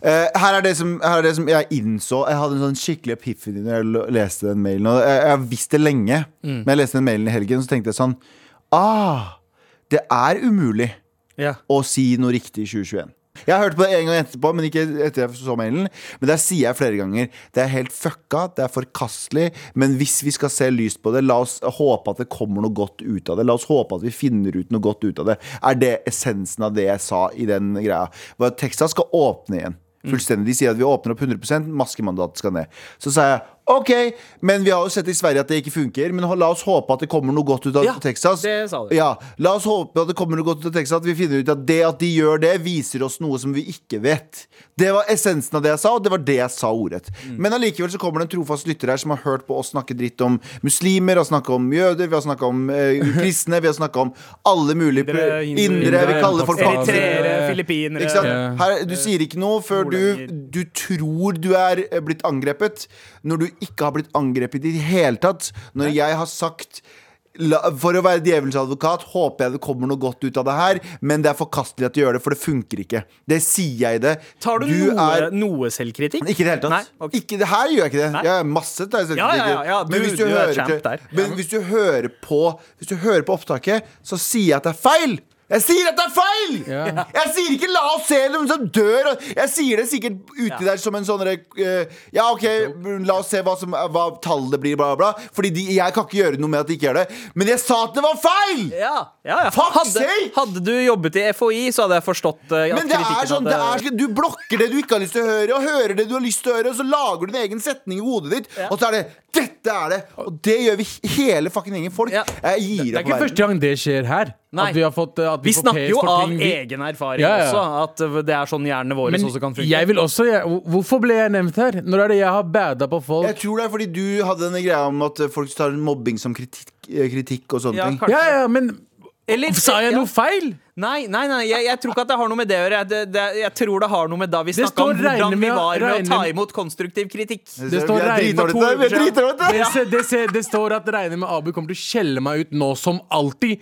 Eh, her, er det som, her er det som jeg innså Jeg hadde en sånn skikkelig epiphany når jeg leste den mailen. Og jeg, har visst det lenge, Mm. men jeg leste den mailen i helgen, så tenkte jeg sånn Ah, det er umulig yeah. å si noe riktig i 2021. Jeg har hørt på det en gang etterpå, men ikke etter jeg så mailen. Men der sier jeg flere ganger det er helt fucka, det er forkastelig. Men hvis vi skal se lyst på det, la oss håpe at det kommer noe godt ut av det. La oss håpe at vi finner ut noe godt ut av det. Er det essensen av det jeg sa i den greia? At Texas skal åpne igjen. Fullstendig. De sier at vi åpner opp 100% maskemandatet skal ned. Så sa jeg OK, men vi har jo sett i Sverige at det ikke funker. Men la oss håpe at det kommer noe godt ut av Ja, Texas. det sa du. Ja, La oss håpe at det kommer noe godt ut av Texas. At vi finner ut at det at de gjør det, viser oss noe som vi ikke vet. Det var essensen av det jeg sa, og det var det jeg sa ordrett. Mm. Men allikevel så kommer det en trofast lytter her som har hørt på oss snakke dritt om muslimer, har snakka om jøder, vi har snakka om eh, kristne, vi har snakka om alle mulige indre, indre, indre. Vi kaller folk Eritreere, filippinere ikke sant? Her, du sier ikke noe før du, du tror du er eh, blitt angrepet, når du ikke har blitt angrepet i det hele tatt. Når jeg har sagt for å være djevelens advokat håper jeg det kommer noe godt ut av det her, men det er forkastelig at du gjør det, for det funker ikke. Det sier jeg det. Tar du, noe, er noe selvkritikk? ikke i det hele tatt. Nei, okay. ikke, det her gjør jeg ikke det. Nei. Jeg har masse jeg Ja, ja, ja, ja, men hvis du, du er hører, men hvis du hører på Hvis du hører på opptaket, så sier jeg at det er feil! Jeg sier at det er feil! Ja. Jeg sier ikke 'la oss se noen som dør'. Jeg sier det sikkert uti der som en sånn uh, Ja, OK, la oss se hva, som, hva tallet blir, bla, bla. bla. Fordi de, jeg kan ikke gjøre noe med at de ikke gjør det. Men jeg sa at det var feil! Ja, ja, ja. Fuck Hadde, sake! hadde du jobbet i FHI, så hadde jeg forstått uh, at Men det er sånn, det er, sånn- du blokker det du ikke har lyst til å høre, og hører det du har lyst til å høre, og så lager du din egen setning i hodet ditt, og så er det 'dette er det'. Og det gjør vi hele fucking gjengen folk. Ja. Jeg gir Det er ikke verden. første gang det skjer her. Nei. At vi har fått at Vi vi snakker jo av ting vi- egen erfaring Ja, ja. også, at eh, det er sånn hjernene våre Men også kan funke. jeg vil også jeg, Hvorfor ble jeg nevnt her? Når er det jeg har bada på folk? Jeg tror det er fordi du hadde denne greia om at folk tar mobbing som kritikk, eh, kritikk og sånne Ja, ting. Ja, ja, men Eller- Sa jeg ja. noe feil? Nei, nei, nei jeg, jeg tror ikke at det har noe med det å gjøre. Jeg, det, det, jeg tror det har noe med da vi Det snakka om hvordan vi var med å ta imot konstruktiv kritikk. Det det. står det. Det, det, det står at regner med Abu kommer til å skjelle meg ut nå som alltid.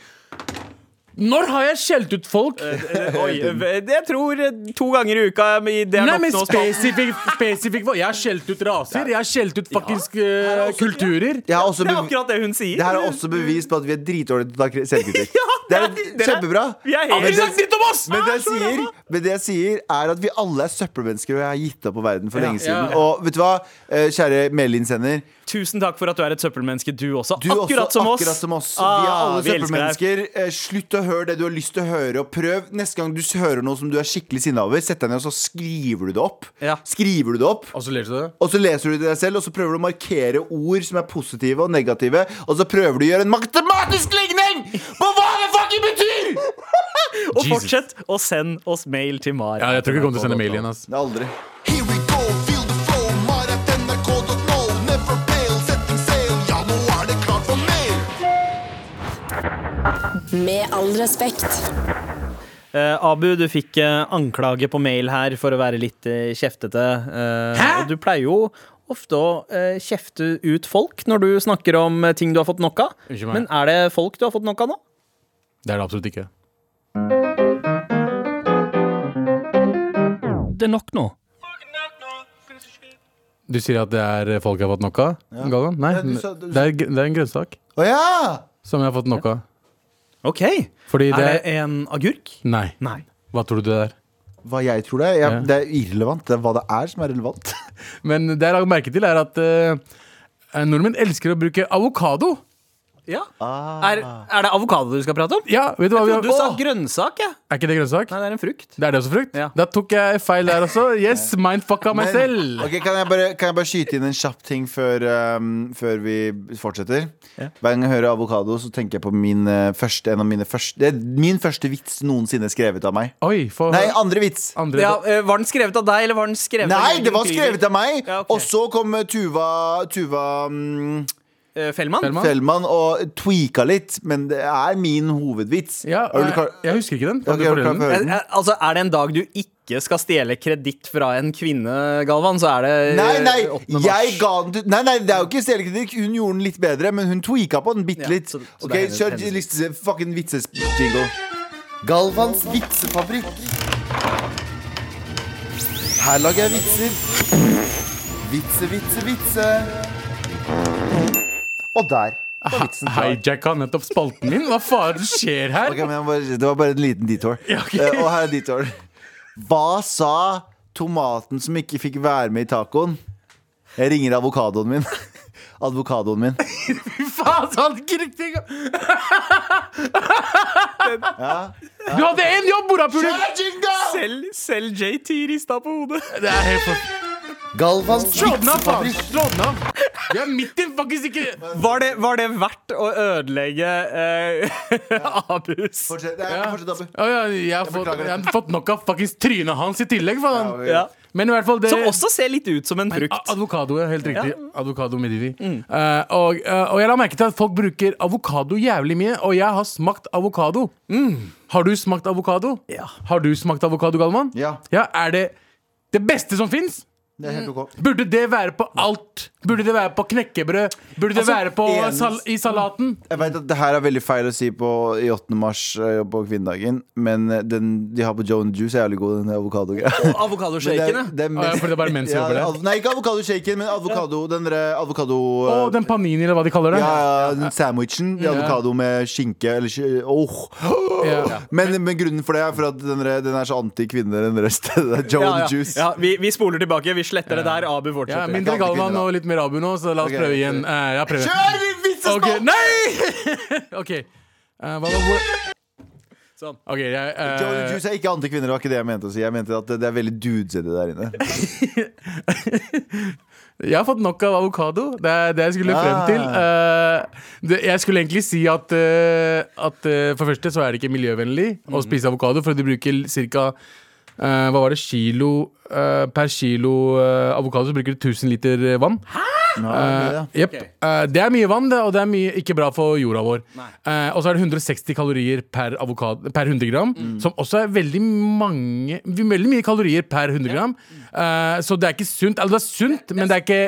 Når har jeg skjelt ut folk? Oi, jeg tror eh, to ganger i uka. men Det er Nei, nok men spesifikt, spesifikt? Jeg har skjelt ut raser. Jeg har skjelt ut faktisk eh, kulturer. Det er akkurat det hun sier. det her er også bevis på at vi er dritdårlige til å ta selvkritikk. Det er kjempebra. Vi helt- Men det- sagt dritt om oss! Men det, jeg sier, men det jeg sier, er at vi alle er søppelmennesker, og jeg har gitt opp på verden for lenge siden. Og vet du hva, Eh, kjære mailinnsender. Tusen takk for at du er et søppelmenneske, du også. Du akkurat også, som oss. som oss. vi Ah, er alle vi søppelmennesker. Eh, slutt å høre det du har lyst til å høre, og prøv neste gang du hører noe som du er skikkelig sinna over, sett deg ned og så skriver du det opp. Ja. Skriver du det opp Og så leser du det. og så leser du det deg selv, og så prøver du å markere ord som er positive og negative, og så prøver du å gjøre en matematisk ligning på hva det fucking betyr! Og Jesus. fortsett å sende oss mail til Mar. Ja, jeg tror ikke jeg kommer til å sende mail igjen. Altså. Aldri. Med all respekt. Eh, Abu, du fikk eh, anklage på mail her for å være litt eh, kjeftete. Eh, Hæ? og Du pleier jo ofte å eh, kjefte ut folk når du snakker om eh, ting du har fått nok av. Unnskyld meg. Men er det folk du har fått nok av nå? Det er det absolutt ikke. Det er nok nå. Du sier at det er folk jeg har fått nok av? Galvan? Nei, Ja, du sa- du- det, er, det er en grønnsak Å ja! som jeg har fått nok av. OK. Fordi Er det det en agurk? Nei. Nei. Hva tror du det er? Hva jeg tror det er? Jeg, Ja. Det er irrelevant. Det er hva det er som er relevant. Men det jeg har merke til, er at eh, nordmenn elsker å bruke avokado. Ja. Ah. Er, er det avokado du skal prate om? Ja, vet du hva vi har du sa Åh! grønnsak, jeg. Er ikke det grønnsak? Nei, det er en frukt. Det er det også frukt? Ja. Da tok jeg feil der også. Yes, mindfucka meg selv. ok, kan, jeg bare, kan jeg bare skyte inn en kjapp ting før, um, før vi fortsetter? Ja. Hver gang jeg hører avokado, så tenker jeg på min, uh, første, en av mine første, det er min første vits noensinne skrevet av meg. Oi, for Nei, andre vits. andre Ja, eh, var den skrevet av deg, eller var den skrevet av Nei, det var skrevet av meg! Ja, ok. Og så kom uh, Tuva, Tuva um, Eh, Fellmann? Fellmann? Fellmann og tweaka litt, men det er min hovedvits. Ja, Er du jeg, klar- jeg husker ikke den. Ok, Kan du er du klar den? for å høre Eh, den? eh, Altså, Er det en dag du ikke skal stjele kreditt fra en kvinne, Galvan, så er det eh, Nei, nei, 8. mars. jeg ga den til Nei, nei, det er jo ikke stjelekritikk. Hun gjorde den litt bedre, men hun tweaka på den bitte Ja, litt. så- så Ok, det er hennes- Kjør hennes liste, fucking vitsejingle. Galvans vitsefabrikk. Her lager jeg vitser. Vitse, vitse, vitse. Og der var vitsen klar. Hijacka nettopp spalten min. Hva faen skjer her? Okay, men bare, det var bare en liten detour. Ja, okay. uh, og her er detour. Hva sa tomaten som ikke fikk være med i tacoen? Jeg ringer avokadoen min. Advokadoen min. Fy Faen, sa han ikke riktig Du hadde én jobb, morapuler! Selv, selv JT rista på hodet. Det er helt for... Galvans Slå den av, faen! vitsefabrikk. Slå den av! Vi er midt i faktisk ikke Var det, var det verdt å ødelegge eh, Abus? Fortsett, nei, Ja. fortsett, Abu. Ja, ja, jeg, har fått, jeg har fått nok av faktisk trynet hans i tillegg. Faen. Ja, Ja. Men i hvert fall det Som også ser litt ut som en A- frukt. Advokado, ja, helt riktig. Avokado medivi. Eh, og, eh, og jeg la merke til at folk bruker avokado jævlig mye, og jeg har smakt avokado. Har du smakt avokado? Ja. Har du smakt avokado, Galvan? Ja, Ja, Er det det beste som fins? Det er helt ok. Burde det være på alt? Burde det være på knekkebrød? Burde det Altså, være på sal i salaten? Jeg vet at det her er veldig feil å si på, i 8. mars eh, på kvinnedagen, men eh, den de har på Joe Juice er jævlig god, den avokadogreia. Avokadoshaken, ja. det er det er bare menn som ja, det? Nei, ikke avokadoshaken, men avokado. Den avokado Å, den panini, eller hva de kaller det. ja, ja, den sandwichen. Ja. Avokado med skinke eller åh. Ja. men, men grunnen for det er for at den, den er så anti-kvinner, den resten. Ja. Juice. Ja, vi, vi spoler tilbake. Vi sletter det der. Abu fortsetter. Ja, mindre Jeg Galvan og litt mer Abu nå, så la oss prøve igjen. Uh, jeg prøver. Kjør vitsespalt! okay. Nei! OK. Uh, hva var. Sånn. Ok, jeg, uh, Juice er ikke andre kvinner det var ikke det jeg mente å si. Jeg mente at det, det er veldig dudesete der inne. jeg har fått nok av avokado. Det er det jeg skulle frem Ah. til. Uh, det, jeg skulle egentlig si at, uh, at eh, for det første så er det ikke miljøvennlig å spise avokado, for du bruker ca. hva var det? Kilo eh, Per kilo uh, avokado så bruker du 1000 liter vann. Hæ? Eh, ja. jepp. Ok. Eh, det er mye vann, det, og det er mye, ikke bra for jorda vår. Eh, og så er det 160 kalorier per, avokado, per 100 gram, som også er veldig mange Veldig mye kalorier per 100 gram. Eh, så det er ikke sunt. Eller det er sunt, men det er, ikke,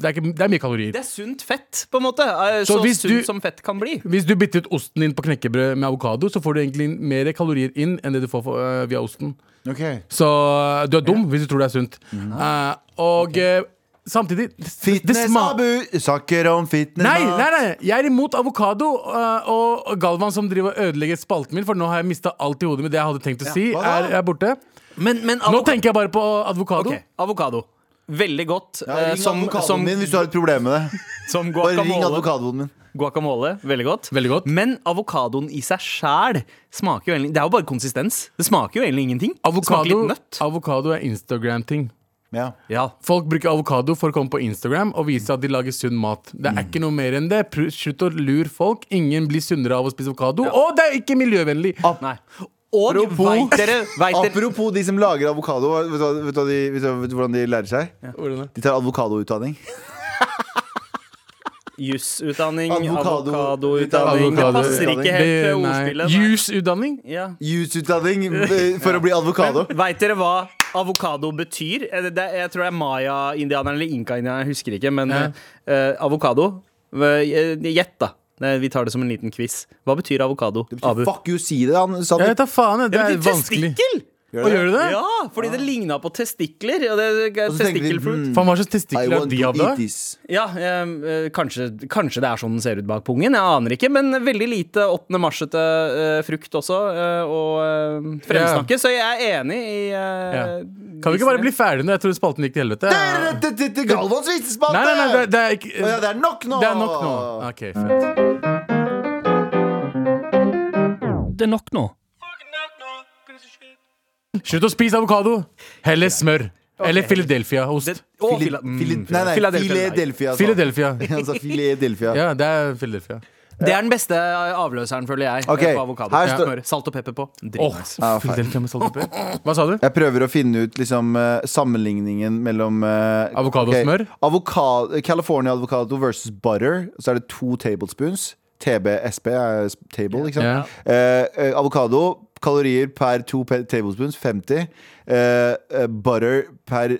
det, er ikke, det er mye kalorier. Det er sunt fett, på en måte. Eh, Så Så, sunt du- som fett kan bli. Hvis du bytter ut osten din på knekkebrød med avokado, så får du egentlig mer kalorier inn enn det du får for, eh, via osten. Okay. Så eh, du er dum hvis du tror det er sunt. Eh, og eh, samtidig det- det Fitness, sma- Abu! Snakker om fitness Nei, nei, nei, jeg er imot avokado øh, og Galvan som driver og ødelegger spalten min, for nå har jeg mista alt i hodet med det jeg hadde tenkt å si. hva da? Er, er borte. Men, men Nå tenker jeg bare på avokado. Ok, avokado. Veldig godt. Ja, eh, ring som, advokaten som, min hvis du har et problem med det. som Bare ring guacamole. advokaten min. guacamole. Veldig godt. Veldig godt. Men avokadoen i seg sjæl smaker jo egentlig Det er jo bare konsistens. Det smaker jo egentlig ingenting. Avokado, litt nøtt. avokado er Instagram-ting. Ja. Ja. Folk bruker avokado for å komme på Instagram og vise at de lager sunn mat. Det er ikke noe mer enn det. Slutt å lure folk. Ingen blir sunnere av å spise avokado. Og det er ikke miljøvennlig! Nei. Og Apropos- vet dere, vet dere Apropos de som lager avokado, vet du, vet, du de, vet, du, vet du hvordan de lærer seg? Ja. De tar avokadoutdanning. Jusutdanning, avokadoutdanning Det passer ikke helt til ordspillet. Jusutdanning? Ja. Jusutdanning for å bli avokado. Veit dere hva avokado betyr? Eh, Det, jeg tror det er maya-indianerne eller inka-indianerne, jeg husker ikke. Men Ja. eh, avokado eh, Gjett, da. Det- Vi tar det som en liten quiz. Hva betyr avokado? Abu? Fuck you, si det, han sa Jeg det. vet da faen. jeg. Det Det er betyr vanskelig. testikkel! Og gjør du det? Ja, fordi det ligna på testikler. Og det, testikkelfruit. hmm, Faen, hva slags I testikler er de to da? Ja, eh, eh, kanskje, kanskje det er sånn den ser ut bak pungen. Jeg aner ikke. Men veldig lite 8. marsete eh, frukt også. eh, og uh, fremsnakke. Så jeg er enig i eh, Ja. Kan vi ikke bare bli ferdige nå? Jeg tror spalten gikk til helvete. Det- det- det- det- Galvans vitsespalte! Nei, nei, nei, det, det er ikke ja, det er nok nå! Det er nok nå. Okay, fett. Det er nok nå. Slutt å spise avokado. Heller smør. Eller Philadelphia-ost. Å, Fili-. Fili- Nei, nei, Philadelphia. Philadelphia. Philadelphia. Han sa Philadelphia. Ja, det er Philadelphia. Det er den beste avløseren, føler jeg. Ok, På avokado. her står- Smør, Salt og pepper på. Oh. Philadelphia med salt og pepper. Hva sa du? Jeg prøver å finne ut liksom eh, sammenligningen mellom uh, Avokado og okay. smør? avokado- California avocado versus butter. Så er det to tablespoons. TB-SB er table, ikke sant? Yeah. Eh, eh, avokado, kalorier per to tablespoons 50. Eh, eh, butter per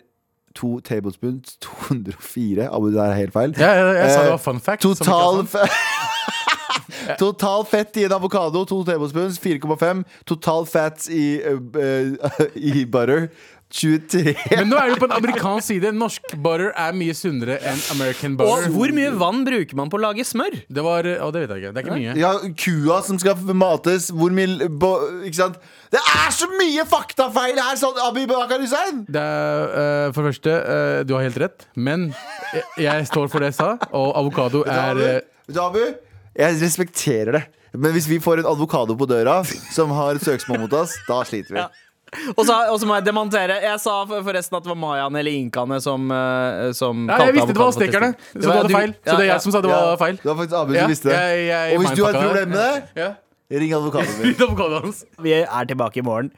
to tablespoons 204. Abu, det er helt feil. Ja, jeg, jeg sa det Eh, var fun fact. Total, Total fett i en avokado, to tablespoons, 4,5. Total fats i, uh, uh, i butter, 23. Men nå er du på en amerikansk side. Norsk butter er mye sunnere enn American Og butter. hvor mye vann bruker man på å lage smør? Det var Å, det vet jeg ikke. Det er ikke mye. Ja, kua som skal mates, hvor mye bo, Ikke sant? Det er så mye faktafeil her, sånn, Abi Bakar Hussein! Det er, uh, for det første, uh, du har helt rett, men jeg, jeg står for det jeg sa, og avokado er eh, Vet du, Abu, jeg respekterer det. Men hvis vi får en advokado på døra som har et søksmål mot oss, da sliter vi. Ja. Og så, og så må jeg demontere. Jeg sa forresten at det var mayaene eller inkaene som, eh, som Ja, jeg visste det var aztekerne, så det var feil. Så det er jeg som sa det var feil. Det var faktisk Abu som visste det. Og hvis du har et problem med det, ring advokaten min. Vi er tilbake i morgen.